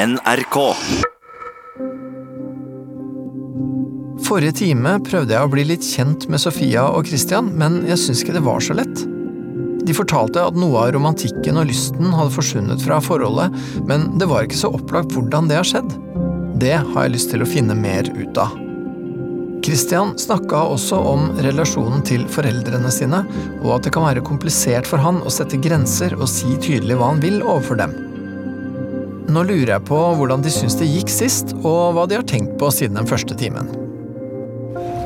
NRK. Forrige time prøvde jeg å bli litt kjent med Sofia og Christian, men jeg syns ikke det var så lett. De fortalte at noe av romantikken og lysten hadde forsvunnet fra forholdet, men det var ikke så opplagt hvordan det har skjedd. Det har jeg lyst til å finne mer ut av. Christian snakka også om relasjonen til foreldrene sine, og at det kan være komplisert for han å sette grenser og si tydelig hva han vil overfor dem. Nå lurer jeg på hvordan de syns det gikk sist, og hva de har tenkt på siden den første timen.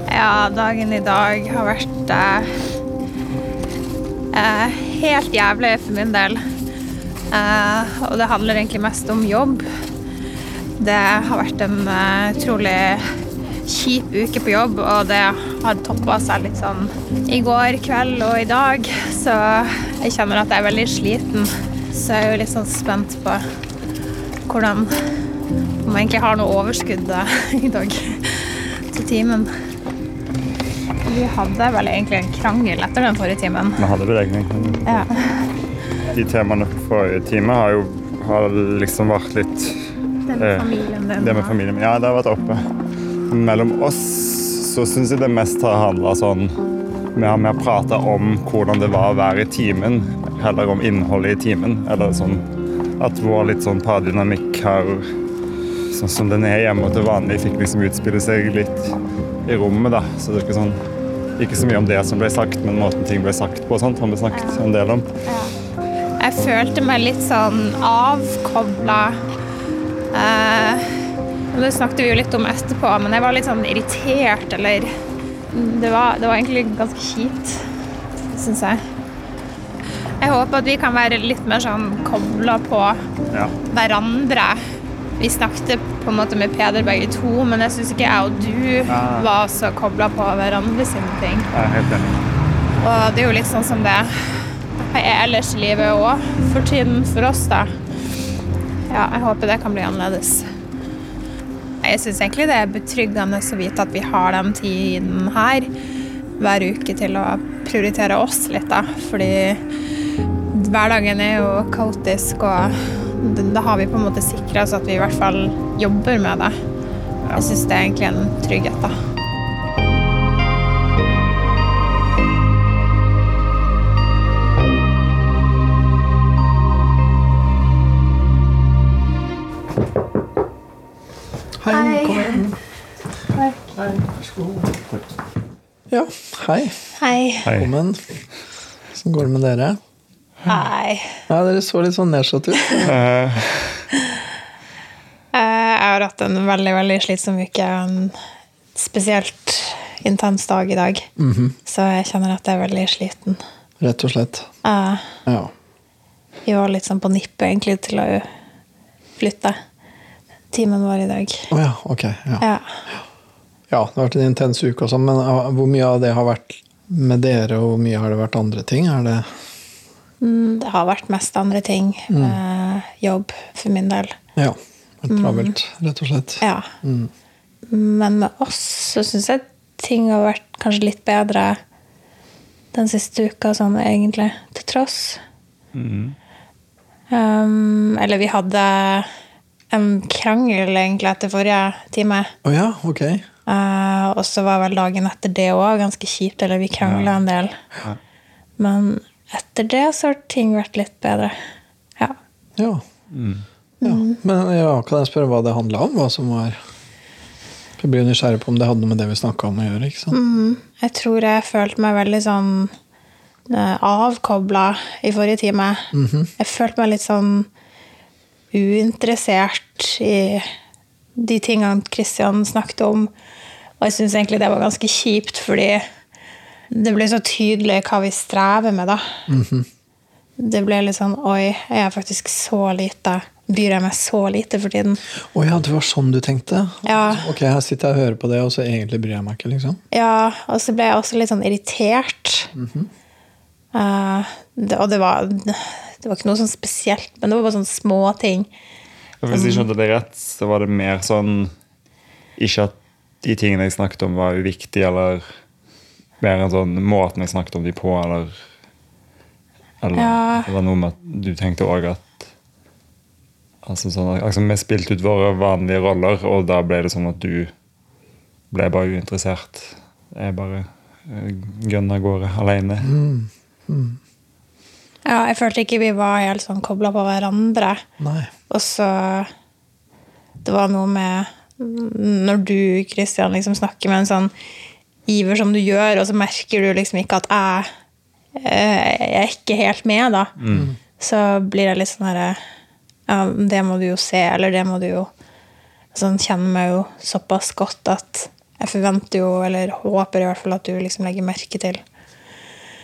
Ja, dagen i dag har vært eh, eh, helt jævlig for min del. Eh, og det handler egentlig mest om jobb. Det har vært en eh, utrolig kjip uke på jobb, og det har toppa seg litt sånn i går kveld og i dag. Så jeg kjenner at jeg er veldig sliten. Så jeg er jo litt sånn spent på hvordan Om jeg egentlig har noe overskudd i dag til timen. Vi hadde vel egentlig en krangel etter den forrige timen. Vi hadde beregning. Ja. De temaene på forrige time har jo har liksom vært litt Det med Eh, familien din. Det med familien. Ja, det har vært oppe. Mellom oss så syns jeg det mest har handla sånn Vi har mer prata om hvordan det var å være i timen, heller om innholdet i timen. Eller sånn at vår litt sånn pardynamikk her, Sånn som den er hjemme til vanlig, fikk liksom utspille seg litt i rommet, da. Så det er ikke sånn Ikke så mye om det som ble sagt, men måten ting ble sagt på og sånt, har vi snakket en del om. Jeg følte meg litt sånn avkobla. Eh, det snakket vi jo litt om etterpå, men jeg var litt sånn irritert, eller Det var, det var egentlig ganske kjipt, syns jeg. Jeg håper at vi kan være litt mer sånn kobla på Ja. hverandre. Vi snakket på en måte med Peder begge to, men jeg syns ikke jeg og du ja. var så kobla på hverandre sine ting. Jeg er helt enig. Og det er jo litt sånn som det er ellers i livet òg, for tiden for oss, da. Ja, jeg håper det kan bli annerledes. Jeg syns egentlig det er betryggende å vite at vi har den tiden her hver uke til å prioritere oss litt, da. Fordi hverdagen er jo kaotisk, og da har vi på en måte sikra oss at vi i hvert fall jobber med det. Jeg syns det er egentlig en trygghet, da. Hei. kom igjen. Hei, vær så god. Ja, hei. Hei. Hei. Velkommen. Hvordan går det med dere? Hei. Ja, Dere så litt sånn nedslått ut. Eh, Eh, Jeg har hatt en veldig veldig slitsom uke. og En spesielt intens dag i dag. Så jeg kjenner at jeg er veldig sliten. Rett og slett. Eh, Ja. Vi var litt sånn på nippet egentlig til å flytte timen vår i dag. Å ja, ok. Ja. Ja. ja, det har vært en intens uke også, men ah, hvor mye av det har vært med dere, og hvor mye har det vært andre ting? Er det Mm, Det har vært mest andre ting. Eh, jobb for min del. Ja. vært Travelt, rett og slett. Ja. Men med oss så syns jeg ting har vært kanskje litt bedre den siste uka, sånn egentlig, til tross. Um, eller vi hadde en krangel egentlig etter forrige time. Oh, ja, ok. Uh, og så var vel dagen etter det òg ganske kjipt, eller vi krangla en del. Men etter det så har ting vært litt bedre. Ja. Ja. ja. Men ja, kan jeg spørre hva det handla om? Hva som var Jeg blir nysgjerrig på om det hadde noe med det vi snakka om å gjøre. ikke sant? Jeg tror jeg følte meg veldig sånn uh, avkobla i forrige time. Jeg følte meg litt sånn uinteressert i de tingene Kristian snakket om. Og jeg syns egentlig det var ganske kjipt, fordi det ble så tydelig hva vi strever med, da. Det ble litt sånn Oi, jeg er faktisk så lite Byr jeg meg så lite for tiden? Å ja, det var sånn du tenkte? Ja. Ok, her sitter jeg og hører på det, og så egentlig bryr jeg meg ikke, liksom? Ja, og så ble jeg også litt sånn irritert. Eh, det, og det var, det var ikke noe sånn spesielt, men det var bare sånne små ting. Hvis jeg skjønte det rett, så var det mer sånn Ikke at de tingene jeg snakket om, var uviktige, eller mer enn sånn måten jeg snakket om de på, eller Eller Ja. det var noe med at du tenkte òg at Altså sånn, altså Vi spilte ut våre vanlige roller, og da ble det sånn at du ble bare uinteressert. Jeg bare uh, gønna av gårde alene. Ja, jeg følte ikke vi var helt sånn kobla på hverandre. Nei. Og så Det var noe med Når du, Kristian, liksom snakker med en sånn iver som du gjør, og så merker du liksom ikke at jeg, eh, jeg er ikke helt med, da. Så blir jeg litt sånn herre Ja, det må du jo se, eller det må du jo Sånn kjenner meg jo såpass godt at jeg forventer jo, eller håper i hvert fall, at du liksom legger merke til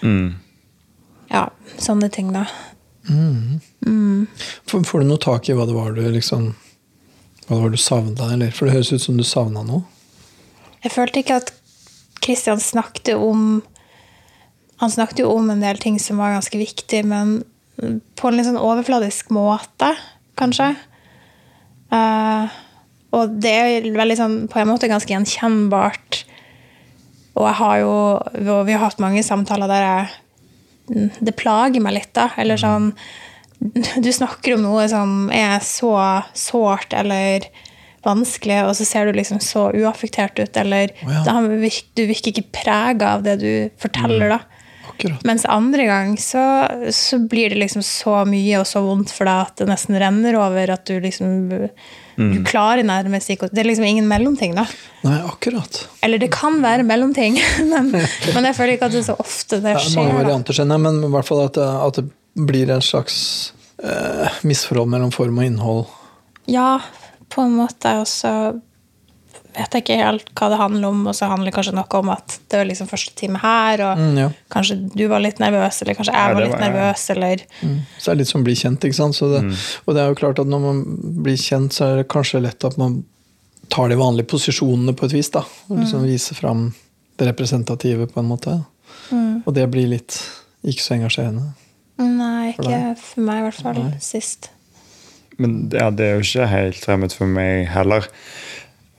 Mm. ja, sånne ting, da. Får, får du noe tak i hva det var du liksom Hva det var du savna, eller? For det høres ut som du savna noe. Jeg følte ikke at Kristian snakket om Han snakket jo om en del ting som var ganske viktig, men på en litt sånn overfladisk måte, kanskje. Uh, og det er veldig sånn, på en måte ganske gjenkjennbart. Og jeg har jo Vi har hatt mange samtaler der jeg Det plager meg litt, da. Eller sånn Du snakker om noe som er så sårt eller vanskelig, og så ser du liksom så uaffektert ut, eller oh, ja. har du virker ikke prega av det du forteller, da. Akkurat. Mens andre gang så, så blir det liksom så mye og så vondt for deg at det nesten renner over at du liksom Du klarer nærmest ikke Det er liksom ingen mellomting, da. Nei, akkurat. Eller det kan være mellomting, men, men jeg føler ikke at det er så ofte det Det er mange skjer. Varianter, skjønner men i hvert fall at det, at det blir en slags eh, misforhold mellom form og innhold. Ja, på en måte. Og så vet jeg ikke helt hva det handler om, og så handler det kanskje noe om at det var liksom første time her, og Mm, ja. kanskje du var litt nervøs, eller kanskje Ja, jeg var litt var jeg. nervøs, eller Så det er litt som å bli kjent, ikke sant? Så det, Og det er jo klart at når man blir kjent, så er det kanskje lett at man tar de vanlige posisjonene på et vis, da. Og liksom viser fram det representative på en måte. Og det blir litt ikke så engasjerende. Nei, ikke for, for meg i hvert fall. Nei. Sist. Men ja, det er jo ikke helt fremmed for meg heller.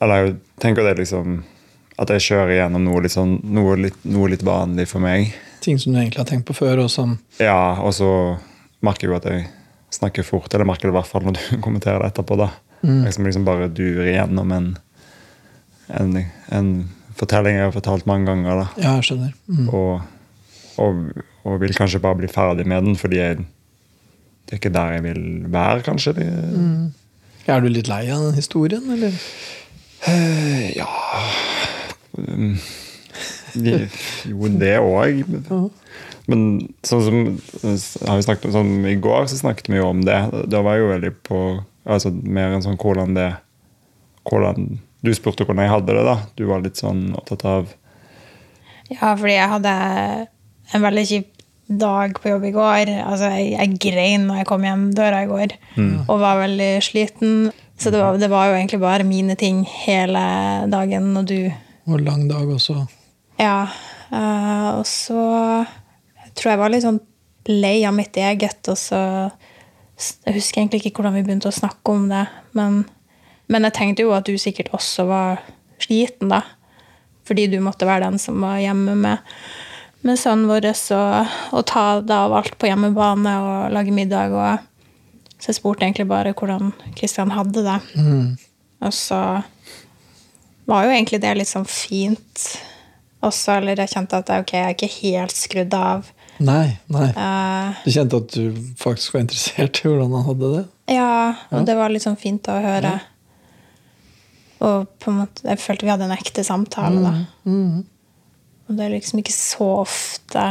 Eller jeg tenker det liksom At jeg kjører gjennom noe litt, sånn, noe litt, noe litt vanlig for meg. Ting som du egentlig har tenkt på før, og som Ja, og så merker jeg jo at jeg snakker fort. Eller merker det i hvert fall når du kommenterer det etterpå. da. Jeg som liksom bare durer igjennom en, en, en fortelling jeg har fortalt mange ganger. da. Ja, jeg skjønner. Mm. Og, og, og vil kanskje bare bli ferdig med den, fordi jeg, det er ikke der jeg vil være, kanskje. Det, Er du litt lei av den historien, eller? Uh, ja Mm. De- Jo, det òg. Men sånn som har vi snakket om, sånn, I går så snakket vi jo om det. Da var jeg jo veldig på altså Mer enn sånn hvordan det hvordan, Du spurte hvordan jeg hadde det. da Du var litt sånn opptatt av Ja, fordi jeg hadde en veldig kjip dag på jobb i går. Altså, jeg, jeg grein når jeg kom hjem døra i går, og var veldig sliten. Så det var, det var jo egentlig bare mine ting hele dagen, og du Og lang dag også. Ja. Uh, og så jeg tror jeg var litt sånn lei av mitt eget, og så Jeg husker egentlig ikke hvordan vi begynte å snakke om det, men, men jeg tenkte jo at du sikkert også var sliten, da. Fordi du måtte være den som var hjemme med, med sønnen vår og, og ta det av alt på hjemmebane og lage middag. Og, så jeg spurte egentlig bare hvordan Kristian hadde det. Og så var jo egentlig det litt sånn fint også. Eller jeg kjente at ok, jeg er ikke helt skrudd av. Nei, nei. Uh, Du kjente at du faktisk var interessert i hvordan han hadde det? ja, og det var litt sånn fint å høre. Og på en måte, jeg følte vi hadde en ekte samtale, da. Og det er liksom ikke så ofte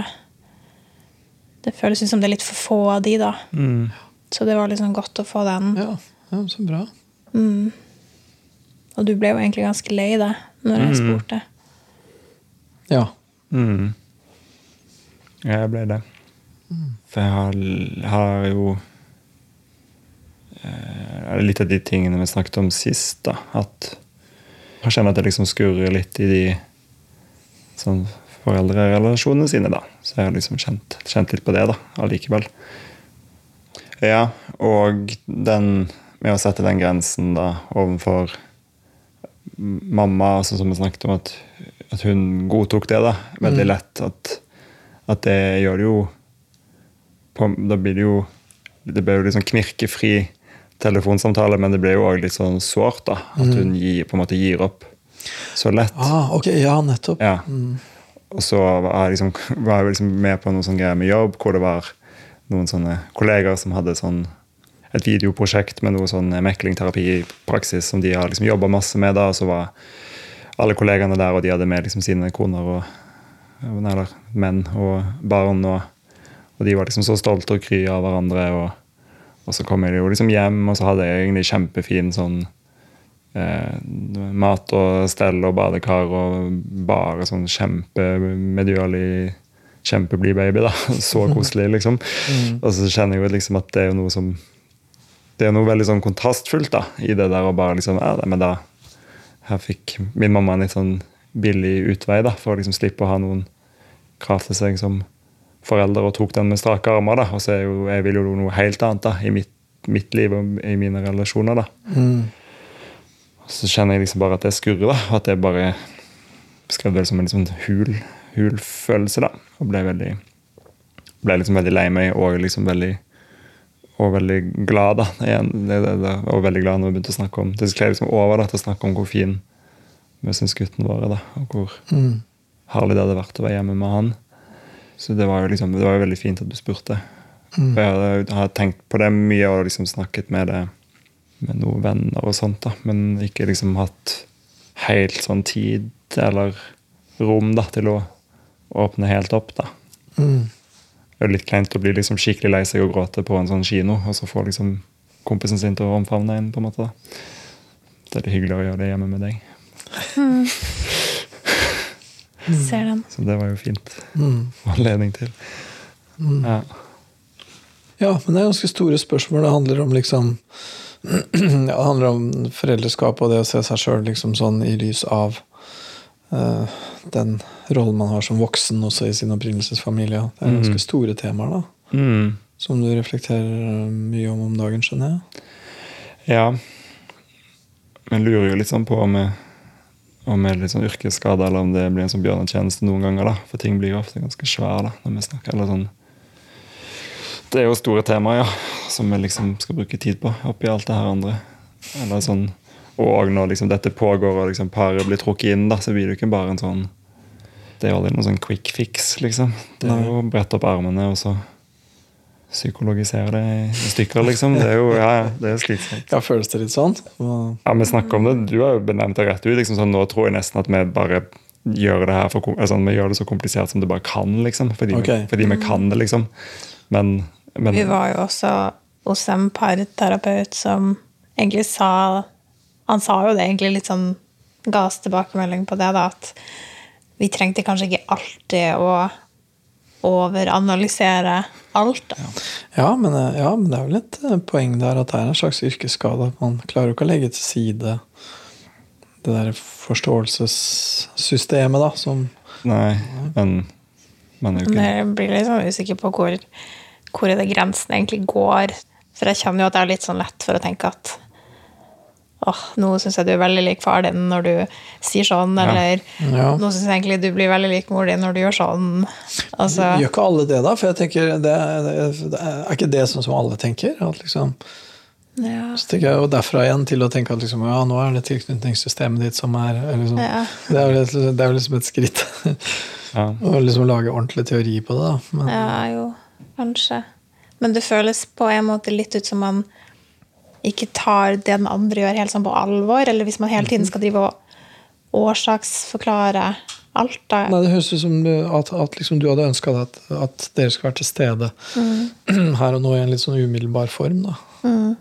Det føles ut som det er litt for få av de, da. Så det var liksom godt å få den. Ja, ja så bra. Og du ble jo egentlig ganske lei deg når jeg spurte. Ja. mm. Ja, jeg ble det. For jeg har, har jo eh, Litt av de tingene vi snakket om sist, da. At jeg kjenner at det liksom skurrer litt i de sånn foreldrerelasjonene sine, da. Så jeg har liksom kjent, kjent litt på det, da, allikevel. Ja, og den med å sette den grensen da overfor mamma, altså, som vi snakket om, at, at hun godtok det da, veldig lett. At, at det gjør det jo på, Da blir det jo Det blir jo liksom knirkefri telefonsamtale, men det blir jo òg litt sånn sårt. da, At hun gir, på en måte gir opp så lett. Ah, ok, ja, nettopp. Ja. Og så var jeg, liksom, var jeg liksom med på noen sånne greier med jobb, hvor det var noen sånne kollegaer som hadde sånn et videoprosjekt med noe sånn meklingterapi i praksis som de har liksom jobba masse med. da, og så var alle kollegaene der, og de hadde med liksom sine koner og eller menn og barn. Og, og de var liksom så stolte og kry av hverandre. Og, og så kom jeg jo liksom hjem, og så hadde jeg egentlig kjempefin sånn eh, mat og stell og badekar og bare sånn kjempemedgjørlig Kjempeblid baby. da, Så koselig, liksom. Og så kjenner jeg jo liksom at det er noe som det er noe veldig sånn kontrastfullt da, i det der å bare liksom ja, men da Her fikk min mamma en litt sånn billig utvei da, for å liksom slippe å ha noen krav til seg som forelder, og tok den med strake armer. da, Og så er jo, jeg vil jo noe helt annet da, i mitt, mitt liv og i mine relasjoner. da. Mm. Så kjenner jeg liksom bare at det skurrer. da, At jeg bare beskrev det som en sånn hul, hul følelse. da, Og ble veldig ble liksom veldig lei meg og liksom veldig og veldig glad da, igjen, det, det, det, og veldig glad når vi begynte å snakke om det skled liksom over da, til å snakke om hvor fin vi syns gutten vår er. da, Og hvor Mm. herlig det hadde vært å være hjemme med han. Så det var jo liksom, det var jo veldig fint at du spurte. Mm. For jeg hadde, har tenkt på det mye og liksom snakket med det med noen venner og sånt, da, men ikke liksom hatt helt sånn tid eller rom da, til å åpne helt opp. da. Mm. Det er jo litt kleint å bli liksom skikkelig lei seg og gråte på en sånn kino, og så få liksom kompisen sin til å omfavne en. på en måte. da. Det er litt hyggeligere å gjøre det hjemme med deg. Ser den. Så det var jo fint. Mm. Anledning til. Ja. Ja, men det er ganske store spørsmål. Det handler om liksom Det handler om foreldreskap og det å se seg sjøl liksom sånn i lys av uh, den rollen man har som voksen også i sin opprinnelsesfamilie. Det er ganske store temaer da, Mm. som du reflekterer mye om om dagen, skjønner jeg. ja. Men lurer jo litt sånn på om jeg, om jeg er litt sånn yrkesskada, eller om det blir en sånn bjørnetjeneste noen ganger. da, For ting blir jo ofte ganske svære da, når vi snakker. eller sånn Det er jo store temaer, ja, som vi liksom skal bruke tid på oppi alt det her andre. Eller sånn, Og når liksom dette pågår og liksom paret blir trukket inn, da, så blir det jo ikke bare en sånn Det er jo aldri noen sånn quick fix, liksom. Det er jo å brette opp armene og så psykologisere det i stykker, liksom. Det er jo ja, det er slitsomt. Ja, føles det litt sånn? Ja, vi snakker om det. Du har jo benevnt det rett ut. Liksom, sånn, nå tror jeg nesten at vi bare gjør det her for, altså, vi gjør det så komplisert som det bare kan, liksom. Fordi, okay. fordi vi kan det, liksom. Men, men Vi var jo også hos en parterapeut som egentlig sa Han sa jo det egentlig litt sånn Ga oss tilbakemelding på det, da, at vi trengte kanskje ikke alltid å overanalysere alt. da. Ja, men, ja, men det er vel et eh, poeng der at det er en slags yrkesskade. At man klarer jo ikke å legge til side det der forståelsessystemet, da, som Nei, men er Men ikke jeg blir litt sånn usikker på hvor, hvor er det grensen egentlig går. For jeg kjenner jo at det er litt sånn lett for å tenke at åh, nå syns jeg du er veldig lik far din når du sier sånn, eller Ja. nå syns jeg egentlig du blir veldig lik mor din når du gjør sånn. Altså, Gjør ikke alle det, da? For jeg tenker, det, det, det er ikke det sånn som alle tenker? At liksom, ja. så tenker jeg jo derfra igjen til å tenke at liksom, ja, nå er det tilknytningssystemet ditt som er er liksom, Ja. det, er jo, det er jo liksom et skritt ja. å liksom lage ordentlig teori på det. da. Men, ja, jo, kanskje. Men det føles på en måte litt ut som man ikke tar det den andre gjør, helt sånn på alvor. Eller hvis man hele tiden skal drive og årsaksforklare alt. da. Nei, Det høres ut som at, at liksom du hadde ønska at, at dere skulle være til stede her og nå i en litt sånn umiddelbar form. da. Mm.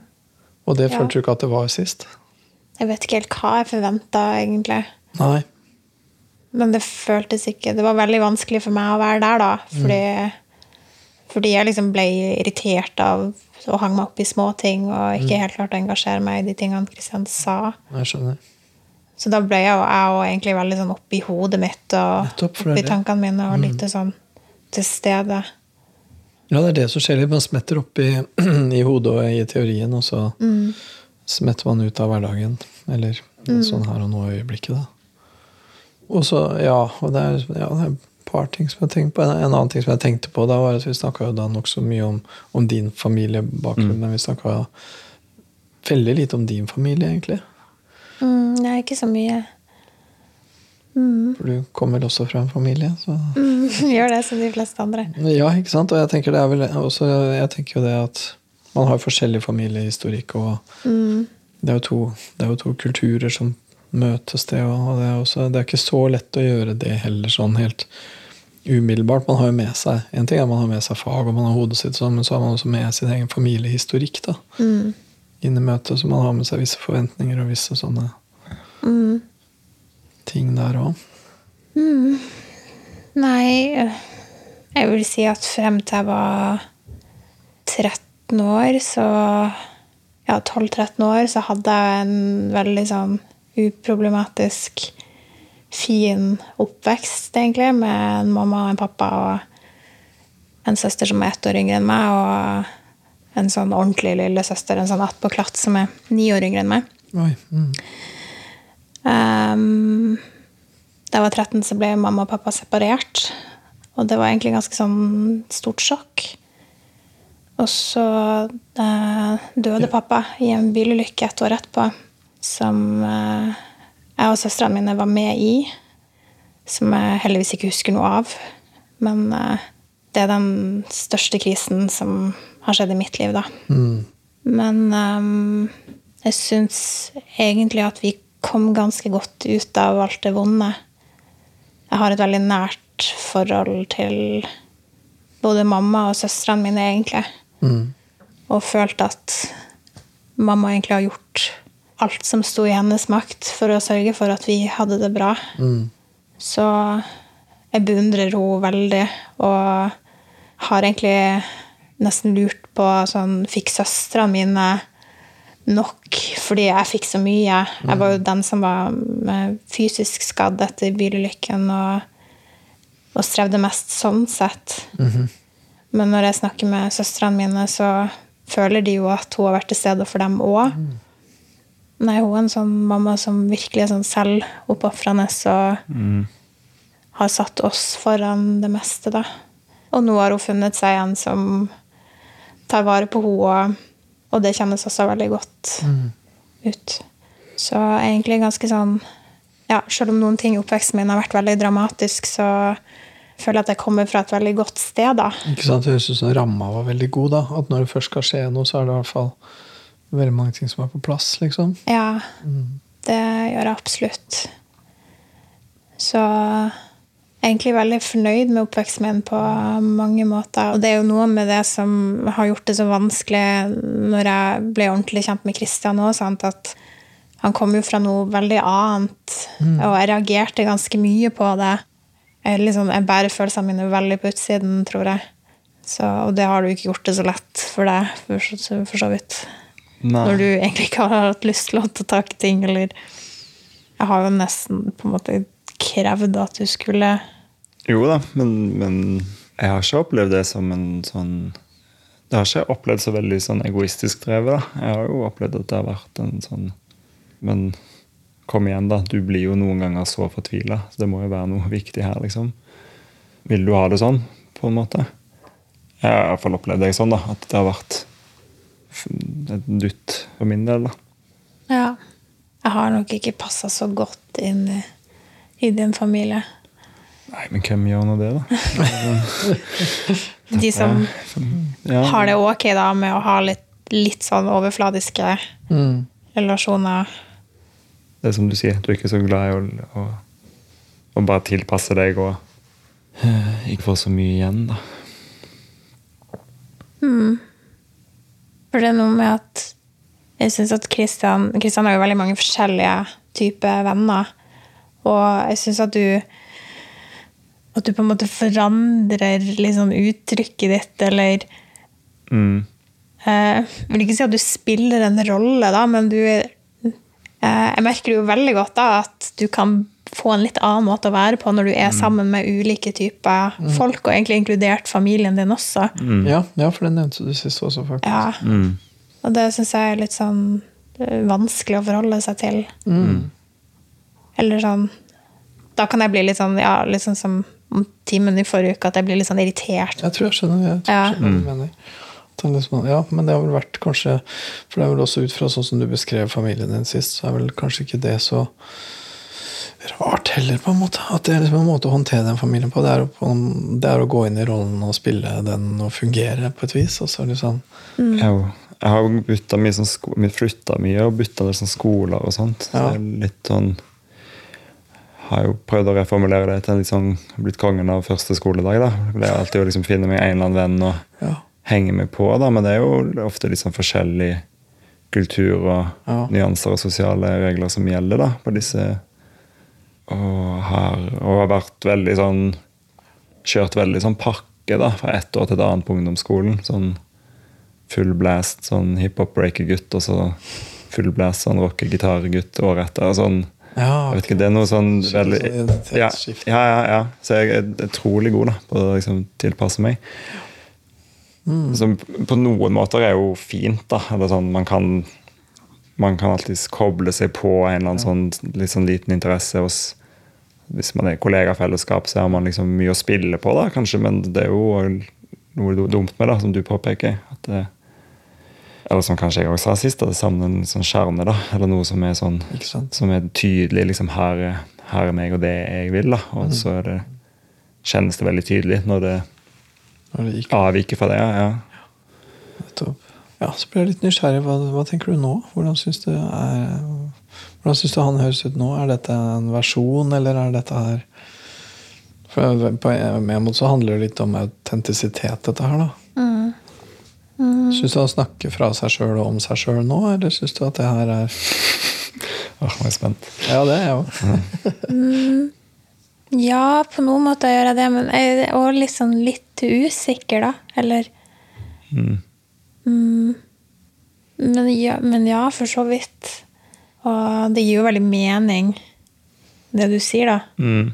Og det Ja. følte du ikke at det var sist? Jeg vet ikke helt hva jeg forventa, egentlig. Nei. Men det føltes ikke Det var veldig vanskelig for meg å være der, da. Fordi, fordi jeg liksom ble irritert av og hang meg opp i småting og ikke helt klarte å engasjere meg i de tingene Kristian sa. Jeg skjønner. Så da ble jeg og jeg og egentlig veldig sånn oppi hodet mitt og Nettopp, oppi tankene mine og litt sånn til stede. Ja, det er det som skjer. Man smetter opp i, i hodet og i teorien, og så smetter man ut av hverdagen. Eller sånn her og nå i øyeblikket, da. Og så, ja, og det er, ja, det er par ting som jeg tenkte på. En, en annen ting som jeg tenkte på, da var at vi snakka nokså mye om, om din familiebakgrunn, men vi snakka veldig lite om din familie, egentlig. Mm, nei, ikke så mye. For du kommer vel også fra en familie. Så. Mm, gjør det som de fleste andre. Ja, ikke sant? Og jeg tenker, det er vel også, jeg tenker jo det at man har forskjellig familiehistorikk, og det, er jo to, det er jo to kulturer som møtes, det. Og det er, også, det er ikke så lett å gjøre det heller sånn helt umiddelbart. Man har jo med seg En ting er man har med seg fag, og man har hodet sitt sånn, men så har man også med sin egen familiehistorikk da, inn i møtet. Så man har med seg visse forventninger og visse sånne ting der òg. Nei, jeg vil si at frem til jeg var 13 år, så Ja, 12-13 år, så hadde jeg en veldig sånn uproblematisk, fin oppvekst, egentlig, med en mamma og en pappa og en søster som er ett år yngre enn meg, og en sånn ordentlig lillesøster, en sånn attpåklatt som er ni år yngre enn meg. Oi. Mm. um, da jeg var 13, så ble mamma og pappa separert. Og det var egentlig ganske sånn stort sjokk. Og så eh, døde pappa i en bilulykke et år etterpå, som eh, jeg og søstrene mine var med i. Som jeg heldigvis ikke husker noe av. Men eh, det er den største krisen som har skjedd i mitt liv, da. Men um, jeg syns egentlig at vi kom ganske godt ut av alt det vonde. Jeg har et veldig nært forhold til både mamma og søstrene mine, egentlig. Og følt at mamma egentlig har gjort alt som sto i hennes makt for å sørge for at vi hadde det bra. Så jeg beundrer henne veldig, og har egentlig nesten lurt på sånn Fikk søstrene mine nok fordi jeg fikk så mye? Jeg var jo den som var eh, fysisk skadd etter bilulykken og, og strevde mest sånn sett. Men når jeg snakker med søstrene mine, så føler de jo at hun har vært til stede for dem òg. Nei, hun er en sånn mamma som virkelig er sånn selvoppofrende og har satt oss foran det meste, da. Og nå har hun funnet seg en som tar vare på henne, og det kjennes også veldig godt ut. Så egentlig ganske sånn Ja, selv om noen ting i oppveksten min har vært veldig dramatisk, så føler jeg at jeg kommer fra et veldig godt sted, da. Ikke sant? Det høres ut som ramma var veldig god. da, At når det først skal skje noe, så er det i hvert fall veldig mange ting som er på plass. liksom. Ja, det gjør jeg absolutt. Så egentlig veldig fornøyd med oppveksten min på mange måter. Og det er jo noe med det som har gjort det så vanskelig når jeg ble ordentlig kjent med Kristian òg, at han kom jo fra noe veldig annet, og jeg reagerte ganske mye på det. Jeg, liksom, jeg bærer følelsene mine veldig på utsiden, tror jeg. Så, og det har du ikke gjort det så lett for deg, for for så vidt. Nei. Når du egentlig ikke har hatt lyst til å ta tak i ting, eller Jeg har jo nesten på en måte krevd at du skulle Jo da, men, men jeg har ikke opplevd det som en sånn Det har ikke opplevd så veldig sånn egoistisk drevet. da. Jeg har jo opplevd at det har vært en sånn Men kom igjen, da. Du blir jo noen ganger så fortvila. Så det må jo være noe viktig her, liksom. Vil du ha det sånn, på en måte? Jeg har i hvert fall opplevd det sånn, da. At det har vært et dutt for min del, da. Ja. Jeg har nok ikke passa så godt inn i, i din familie. Nei, men hvem gjør nå det, da? De som Ja. har det ok da med å ha litt, litt sånn overfladiske relasjoner. Det er som du sier, du er ikke så glad i å, å, å bare tilpasse deg og ikke få så mye igjen, da. For det er noe med at jeg syns at Kristian Kristian har jo veldig mange forskjellige typer venner. Og jeg syns at du At du på en måte forandrer sånn uttrykket ditt, eller Mm. eh, Jeg vil ikke si at du spiller en rolle, da, men du eh, Jeg merker jo veldig godt da at du kan få en litt annen måte å være på når du er sammen med ulike typer folk, og egentlig inkludert familien din også. Ja, ja, for det nevnte du sist også, faktisk. Ja. Mm. Og det syns jeg er litt sånn eh, vanskelig å forholde seg til. Eller sånn Da kan jeg bli litt sånn ja, litt sånn som om timen i forrige uke, at jeg blir litt sånn irritert. Jeg tror jeg skjønner, jeg tror jeg skjønner hva du mener. Det er liksom, ja, men det har vel vært kanskje For det er vel også ut fra sånn som du beskrev familien din sist, så er vel kanskje ikke det så rart heller, på en måte. At det er liksom en måte å håndtere den familien på. Det er, å, det er å gå inn i rollen og spille den og fungere på et vis. Og så er det sånn Jeg, har jo- jeg har bytta mye sånn sko flytta mye og bytta litt sånn skoler og sånt. Så Ja. det er litt sånn Har jo prøvd å reformulere det til en litt sånn blitt kongen av første skoledag. da. Det er alltid å liksom finne meg en eller annen venn og Ja. henge meg på, da. Men det er jo ofte litt sånn forskjellig kultur og Ja. nyanser og sosiale regler som gjelder da, på disse og har, og har vært veldig sånn Kjørt veldig sånn pakke da, fra ett år til et annet på ungdomsskolen. Sånn full blast sånn hiphop-breaker-gutt, og så full blast sånn rocke-gitar-gutt året etter. og Sånn, ja jeg vet ikke, Det er noe sånn veldig sånn ja, ja, ja. Så jeg er utrolig god da, på å liksom tilpasse meg. Mm. Som på noen måter er jo fint. da, eller sånn, Man kan man kan alltid koble seg på en eller annen sånn, sånn liten interesse hos Hvis man er kollegafellesskap, så har man liksom mye å spille på, da, kanskje, men det er jo noe dumt med det, som du påpeker. at det eller som kanskje jeg også sa sist, at det savner en sånn skjerne. da, Eller noe som er sånn som er tydelig. liksom Her er, her er meg og det jeg vil. da, Og så er det, kjennes det veldig tydelig når det Når det avviker fra det. ja. ja. Ja, så ble jeg litt nysgjerrig. Hva, hva tenker du nå? Hvordan syns du, er, hvordan syns du han høres ut nå? Er dette en versjon, eller er dette her For på en måte så handler det litt om autentisitet, dette her, da. Mm. Syns du han snakker fra seg sjøl og om seg sjøl nå, eller syns du at det her er Åh, jeg er spent. Ja, det er jeg òg. Ja, på noen måter gjør jeg det, men jeg er også litt sånn litt usikker, da. Eller Mm. mm, men, ja, men ja, for så vidt. Og det gir jo veldig mening, det du sier, da. Mm.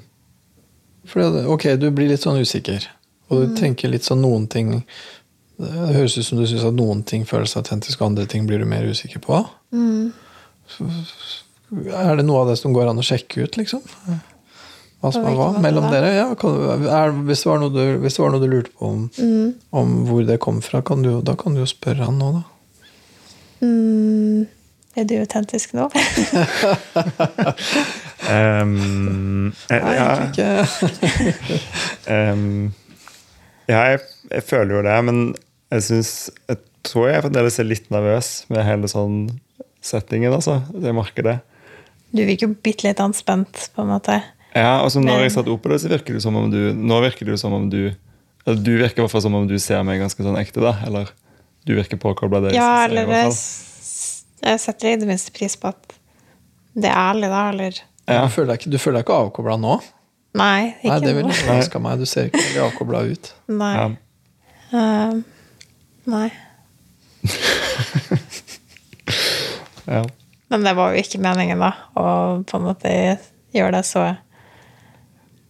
For ok, du blir litt sånn usikker, og du tenker litt sånn noen ting Det høres ut som du syns at noen ting føles autentisk, og andre ting blir du mer usikker på. Er det noe av det som går an å sjekke ut, liksom? Hva som er hva mellom dere? Ja, kan, er, hvis, det var noe du, hvis det var noe du lurte på om, om hvor det kom fra, kan du, da kan du jo spørre han nå, da. Mm, er du autentisk nå? Um, eh, Nei, ja, egentlig ikke. um, ja, jeg, jeg føler jo det, men jeg syns Jeg tror jeg fremdeles er litt nervøs med hele sånn settingen, altså. Jeg merker det. Du virker jo bitte litt anspent, på en måte. Ja, og så når Men- jeg satt opp på det, så virker det som om du Nå virker det jo som om du eller Du virker i hvert fall som om du ser meg ganske sånn ekte, da. Eller du virker påkobla det. Ja, jeg, eller hvert jeg, setter i det minste pris på at det er ærlig, da, eller Ja. Du føler deg ikke, du føler deg ikke avkobla nå? Nei, ikke Nei, det ville overraska meg. Du ser ikke veldig avkobla ut. Nei. Ja. Uh, nei. Ja. Men det var jo ikke meningen, da, å på en måte gjøre det så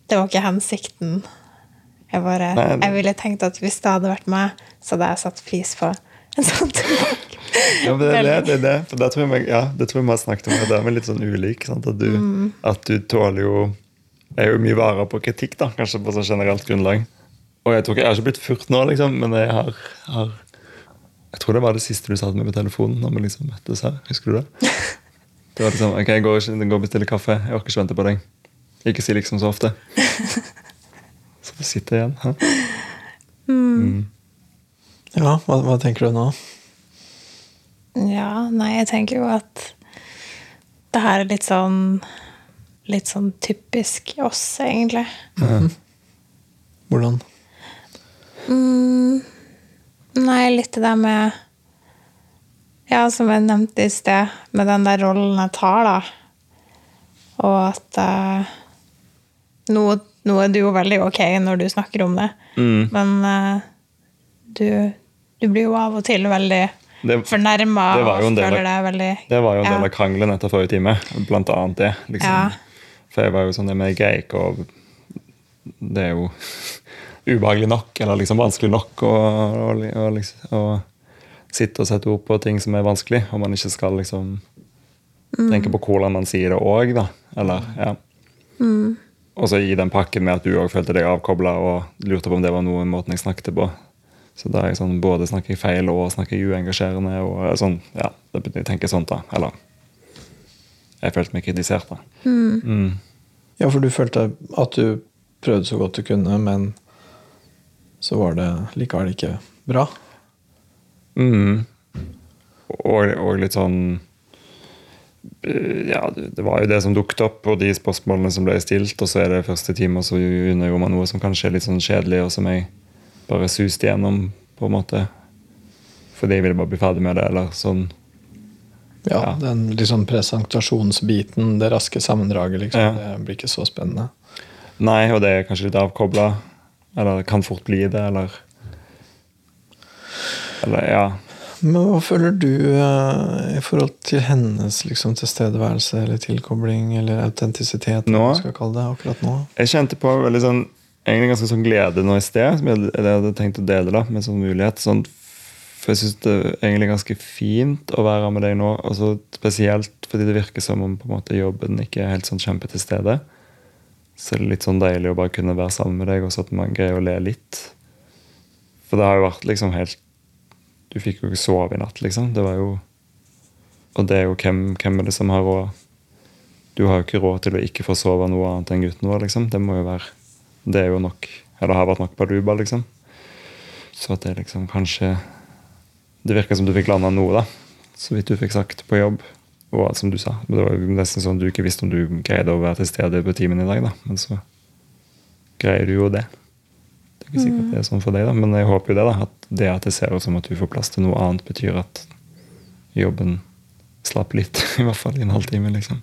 Det var ikke hensikten. Jeg bare Nei, det- Jeg ville tenkt at hvis det hadde vært meg, så hadde jeg satt pris på en sånn tilbake. Ja, men det det, det, det. For det tror jeg, ja, det tror jeg vi har snakket om. Det er vi litt sånn ulik. Sant? At, du, at du tåler jo Jeg er jo mye varer på kritikk, da, kanskje på sånn generelt grunnlag. Og jeg tror ikke, jeg har ikke blitt furt nå, liksom, men jeg har, har Jeg tror det var det siste du sa til meg på telefonen. når vi liksom møttes her, Husker du det? Det var liksom, ok, jeg går, ikke- jeg går og bestiller kaffe. Jeg orker ikke vente på deg. Ikke si liksom så ofte. Så du sitter igjen. Hæ? Ja, hva, hva tenker du nå? Jeg tenker jo at det her er litt sånn Litt sånn typisk oss, egentlig. Hvordan? Mm, nei, litt det der med Ja, som jeg nevnte i sted, med den der rollen jeg tar, da. Og at uh, nå, nå er du jo veldig ok når du snakker om det, Mm. men uh, du, du blir jo av og til veldig Det- fornærma det var jo en del av- veldig Det var jo en del ja. av krangelen etter forrige time. Blant annet det. liksom. For jeg var jo sånn, det med greier ikke å Det er jo ubehagelig nok, eller liksom vanskelig nok å, å, å, å sitte og sette ord på ting som er vanskelig, og man ikke skal liksom tenke på hvordan man sier det òg, da. Eller, ja. Og så i den pakken med at du òg følte deg avkobla og lurte på om det var noe måten jeg snakket på. Så da er jeg sånn, både snakker jeg feil og snakker uengasjerende. og sånn, ja, det begynner jeg å tenke sånt da. Eller jeg følte meg kritisert, da. Mm. Ja, for du følte at du prøvde så godt du kunne, men så var det likevel ikke bra? Mm. Og, og litt sånn eh, Ja, det var jo det som dukket opp, og de spørsmålene som ble stilt. Og så er det første time, og så undergjorde man noe som kanskje er litt sånn kjedelig, og som jeg bare suste gjennom, på en måte. Fordi jeg ville bare bli ferdig med det, eller sånn. Ja, Ja. den liksom presentasjonsbiten, det raske sammendraget, liksom. Ja. Det blir ikke så spennende. Nei, og det er kanskje litt avkobla. Eller det kan fort bli det, eller Eller, ja. Men hva føler du uh, i forhold til hennes liksom, tilstedeværelse eller tilkobling eller autentisitet? Nå? det akkurat nå? Jeg kjente på veldig sånn egentlig ganske sånn glede nå i sted, som jeg, jeg hadde tenkt å dele da, med sånn mulighet. Sånn, for jeg syns det er egentlig ganske fint å være med deg nå. Altså, spesielt fordi det virker som om på en måte, jobben ikke er helt sånn kjempe til stede. Så det er litt sånn deilig å bare kunne være sammen med deg, og så at man greier å le litt. For det har jo vært liksom helt Du fikk jo ikke sove i natt, liksom. Det var jo Og det er jo hvem, hvem er det som har råd Du har jo ikke råd til å ikke få sove noe annet enn gutten vår, liksom. Det må jo være Det er jo nok Eller har vært nok på baduba, liksom. Så at det liksom kanskje Det virka som du fikk landa noe, da. Så vidt du fikk sagt på jobb. Og som du sa, det var nesten sånn du ikke visste om du greide å være til stede på timen i dag, da. Men så greier du jo det. Det er ikke sikkert det er sånn for deg, da, men jeg håper jo det. da, At det at det ser ut som at du får plass til noe annet, betyr at jobben slapp litt. I hvert fall i en halvtime, liksom.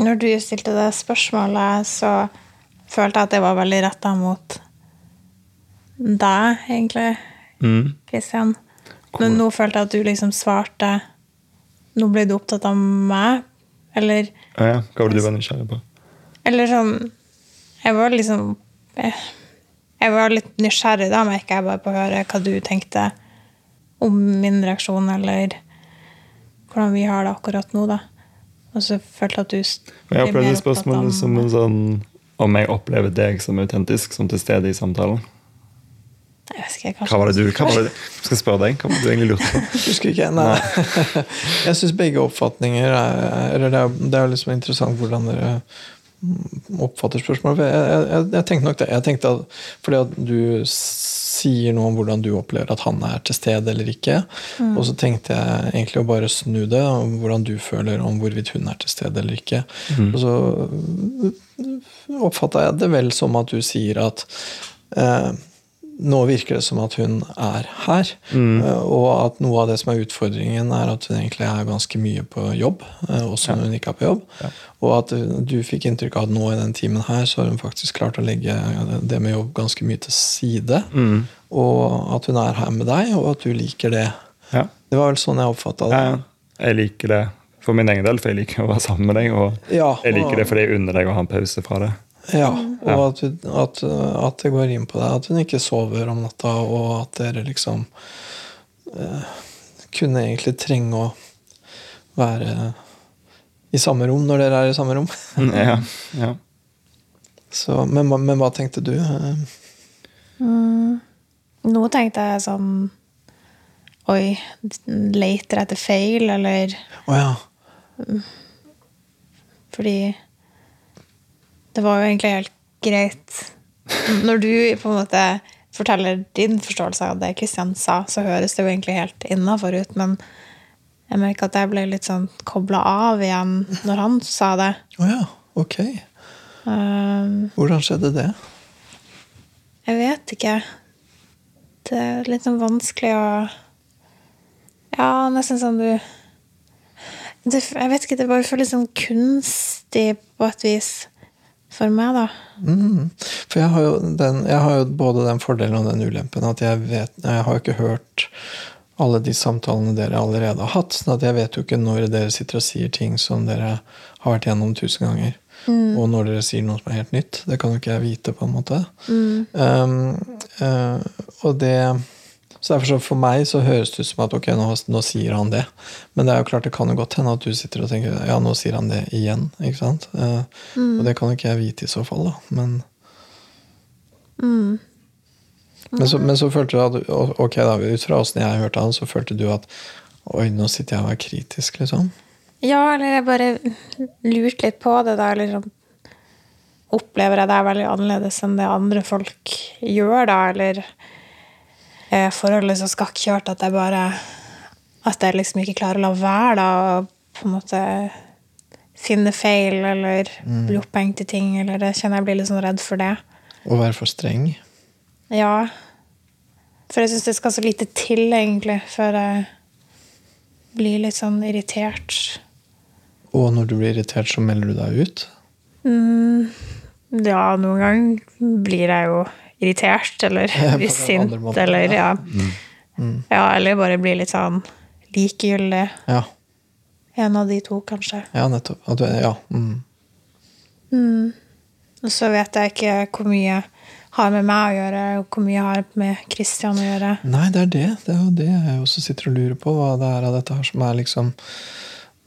Når du stilte det spørsmålet, så følte jeg at det var veldig retta mot deg, egentlig, Mm. Kristian. Men nå følte jeg at du liksom svarte Nå ble du opptatt av meg, eller Ja, ja. Hva var det du var nysgjerrig på? Eller sånn Jeg var liksom Jeg, jeg var litt nysgjerrig, da merker jeg bare på å høre hva du tenkte om min reaksjon, eller hvordan vi har det akkurat nå, da. Og så følte at du jeg opplevde spørsmålet som en sånn Om jeg opplever deg som autentisk, som til stede i samtalen. Jeg vet ikke, kanskje Hva var det du hva var det, skal spørre deg, hva var det du egentlig lurte på? Husker ikke. Nei. jeg syns begge oppfatninger er Eller det er, det er jo liksom interessant hvordan dere oppfatter spørsmålet. Jeg, jeg, jeg, tenkte nok det. Jeg tenkte at Fordi at du sier noe om hvordan du opplever at han er til stede eller ikke. Og så tenkte jeg egentlig å bare snu det, om hvordan du føler om hvorvidt hun er til stede eller ikke. Og så oppfatta jeg det vel som at du sier at eh, nå virker det som at hun er her, Mm. og at noe av det som er utfordringen, er at hun egentlig er ganske mye på jobb, eh, også når hun ikke er på jobb. Og at eh, du fikk inntrykk av at nå i den timen her, så har hun faktisk klart å legge det med jobb ganske mye til side. Og at hun er her med deg, og at du liker det. Ja. Det var vel sånn jeg oppfatta det. Ja, ja. Jeg liker det for min egen del, for jeg liker å være sammen med deg. Og Ja, jeg liker det fordi jeg unner deg å ha en pause fra det. Ja, og at, at, at det går inn på deg. At hun ikke sover om natta, og at dere liksom eh, kunne egentlig trenge å være i samme rom når dere er i samme rom. Ja, ja. Så, men, men hva tenkte du? Mm, Nå tenkte jeg sånn Oi, leter etter feil, eller Å ja. Fordi det var jo egentlig helt greit. Når du på en måte forteller din forståelse av det Kristian sa, så høres det jo egentlig helt innafor ut, men jeg merka at jeg ble litt sånn kobla av igjen når han sa det. Å ja. Ok. Um, Hvordan skjedde det? jeg vet ikke. Det er litt sånn vanskelig å Ja, nesten sånn du det, Jeg vet ikke, det bare føles sånn kunstig på et vis for meg, da. Mm. For jeg har, den, jeg har jo både den fordelen og den ulempen at jeg vet Jeg har jo ikke hørt alle de samtalene dere allerede har hatt. sånn at jeg vet jo ikke når dere sitter og sier ting som dere har vært gjennom tusen ganger. Og når dere sier noe som er helt nytt. Det kan jo ikke jeg vite, på en måte. Um, uh, og det så derfor så For meg så høres det ut som at ok, nå, nå sier han det. Men det er jo klart det kan jo godt hende at du sitter og tenker ja, nå sier han det igjen. ikke sant? Mm. Og det kan jo ikke jeg vite i så fall, da. Men Men, så, men så følte du at ok da, ut fra åssen jeg hørte han, så følte du at oi, nå sitter jeg og er kritisk, liksom? Ja, eller jeg bare lurte litt på det, da. Eller sånn Opplever jeg det er veldig annerledes enn det andre folk gjør, da? Eller er forholdet så skakkjørt at jeg bare At jeg liksom ikke klarer å la være, da, og på en måte finne feil eller bli opphengt i ting, eller jeg kjenner jeg blir litt sånn redd for det. Å være for streng? Ja. For jeg syns det skal så lite til, egentlig, før jeg blir litt sånn irritert. Og når du blir irritert, så melder du deg ut? Ja, noen ganger blir jeg jo irritert, eller blir sint, måten, eller ja. Mm. ja. Eller bare blir litt sånn likegyldig. Ja. En av de to, kanskje. Ja, nettopp. Ja. Mm. Og så vet jeg ikke hvor mye har med meg å gjøre, og hvor mye har med Christian å gjøre. Nei, det er det. Det er jo det jeg også sitter og lurer på. Hva det er av dette her som er liksom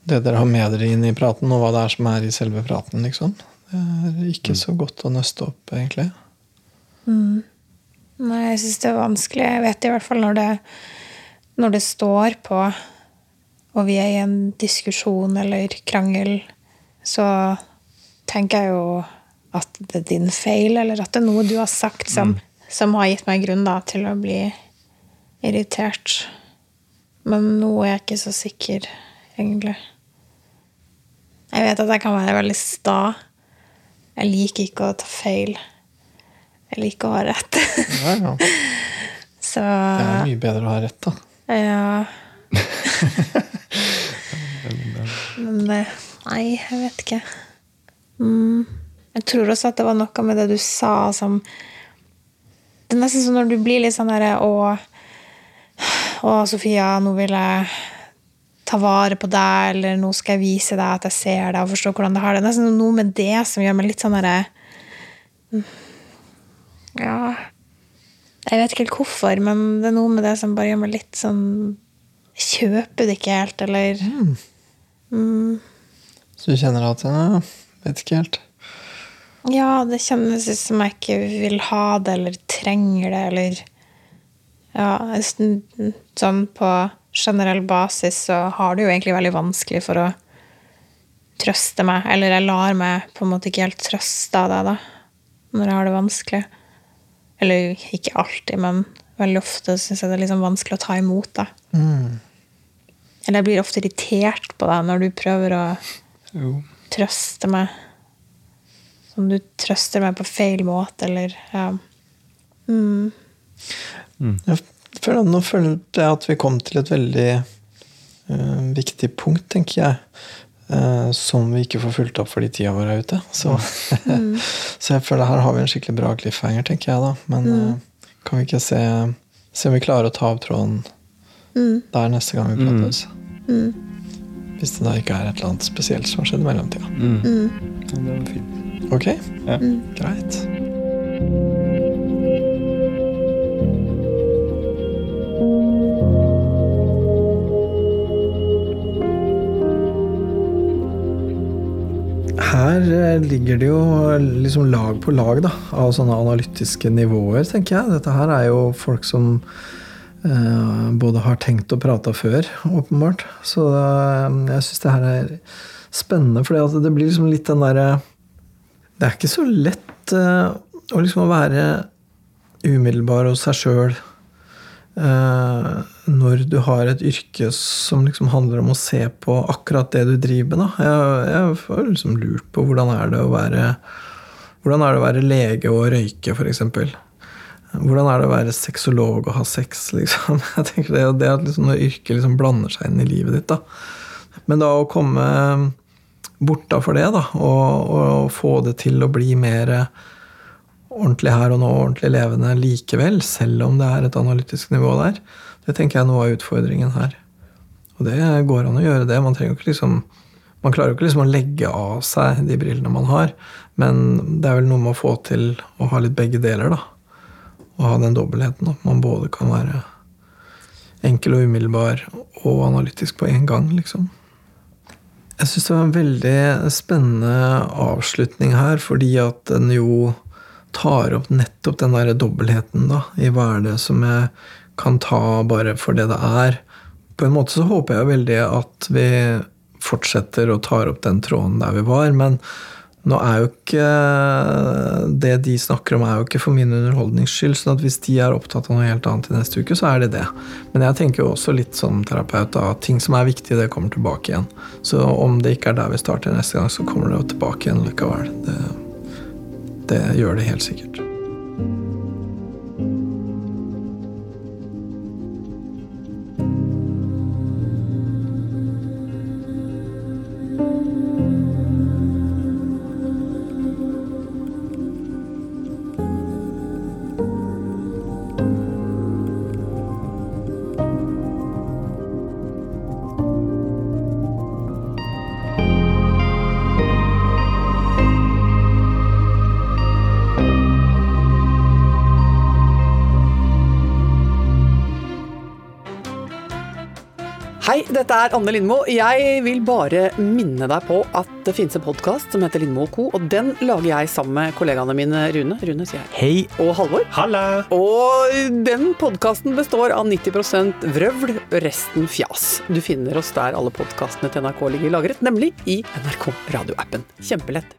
det dere har med dere inn i praten, og hva det er som er i selve praten, liksom. Det er ikke så godt å nøste opp, egentlig. Nei, jeg syns det er vanskelig. Jeg vet i hvert fall når det, når det står på, og vi er i en diskusjon eller krangel, så tenker jeg jo at det er din feil, eller at det er noe du har sagt som, som har gitt meg grunn da, til å bli irritert. Men nå er jeg ikke så sikker, egentlig. Jeg vet at jeg kan være veldig sta. Jeg liker ikke å ta feil. Jeg liker å ha rett. Ja, ja. Så Det er mye bedre å ha rett, da. Ja. Men det Nei, jeg vet ikke. Mm. Jeg tror også at det var noe med det du sa som Det er nesten som når du blir litt sånn derre Å, å, Sofia, nå vil jeg ta vare på deg, eller nå skal jeg vise deg at jeg ser deg og forstår hvordan du har det. Det er nesten noe med det som gjør meg litt sånn derre Ja Jeg vet ikke helt hvorfor, men det er noe med det som bare gjør meg litt sånn kjøper det ikke helt, eller Så du kjenner at ja, Vet ikke helt. Ja, det kjennes ut som jeg ikke vil ha det, eller trenger det, eller Ja, sånn- sånn på generell basis så har det jo egentlig veldig vanskelig for å trøste meg. Eller jeg lar meg på en måte ikke helt trøste av det, da. Når jeg har det vanskelig. Eller ikke alltid, men veldig ofte syns jeg det er liksom vanskelig å ta imot det. Eller jeg blir ofte irritert på deg når du prøver å Jo. trøste meg. Som du trøster meg på feil måte, eller ja. Jeg føler, nå følte jeg at vi kom til et veldig uh, viktig punkt, tenker jeg. Eh, som vi ikke får fulgt opp fordi tida vår er ute. Så, så jeg føler her har vi en skikkelig bra cliffhanger, tenker jeg da. Men eh, kan vi ikke se, se om vi klarer å ta opp tråden der neste gang vi prates? Hvis det da ikke er et eller annet spesielt som har skjedd i mellomtida. Ja, det. Ok, Ja. greit. Her eh, ligger det jo liksom lag på lag da, av sånne analytiske nivåer, tenker jeg. Dette her er jo folk som eh, både har tenkt og prata før, åpenbart. Så eh, jeg syns det her er spennende, for det blir liksom litt den derre Det er ikke så lett eh, å liksom være umiddelbar hos seg sjøl når du har et yrke som liksom handler om å se på akkurat det du driver med. Jeg, jeg har liksom lurt på hvordan er det å være hvordan er det å være lege og røyke, f.eks. Hvordan er det å være sexolog og ha sex? liksom? Jeg tenker Det, det at liksom når yrket liksom blander seg inn i livet ditt. da. Men da å komme borta for det, da, og, og få det til å bli mer ordentlig her og nå, ordentlig levende likevel, selv om det er et analytisk nivå der, det tenker jeg er noe av utfordringen her. Og det går an å gjøre det. Man trenger jo ikke liksom man klarer jo ikke liksom å legge av seg de brillene man har, men det er vel noe med å få til å ha litt begge deler. da. Å ha den dobbeltheten. At man både kan være enkel og umiddelbar og analytisk på én gang. liksom. Jeg syns det var en veldig spennende avslutning her, fordi at den jo tar opp nettopp den der dobbeltheten da, i hva er det som jeg kan ta bare for det det er. På en måte så håper jeg veldig at vi fortsetter og tar opp den tråden der vi var, men nå er jo ikke Det de snakker om, er jo ikke for min underholdnings skyld. sånn hvis de er opptatt av noe helt annet i neste uke, så er det det. Men jeg tenker jo også litt som terapeut at ting som er viktig, det kommer tilbake igjen. Så om det ikke er der vi starter neste gang, så kommer det jo tilbake igjen likevel. Det, det gjør det helt sikkert. Dette er Anne Lindmo. Jeg vil bare minne deg på at det finnes en podkast som heter Lindmo Co. Og den lager jeg sammen med kollegaene mine Rune. Rune, sier jeg. Hei. Og Halvor. Halla. Og den podkasten består av 90% vrøvl, resten fjas. Du finner oss der alle podkastene til NRK ligger lagret, nemlig i NRK radioappen. Kjempelett.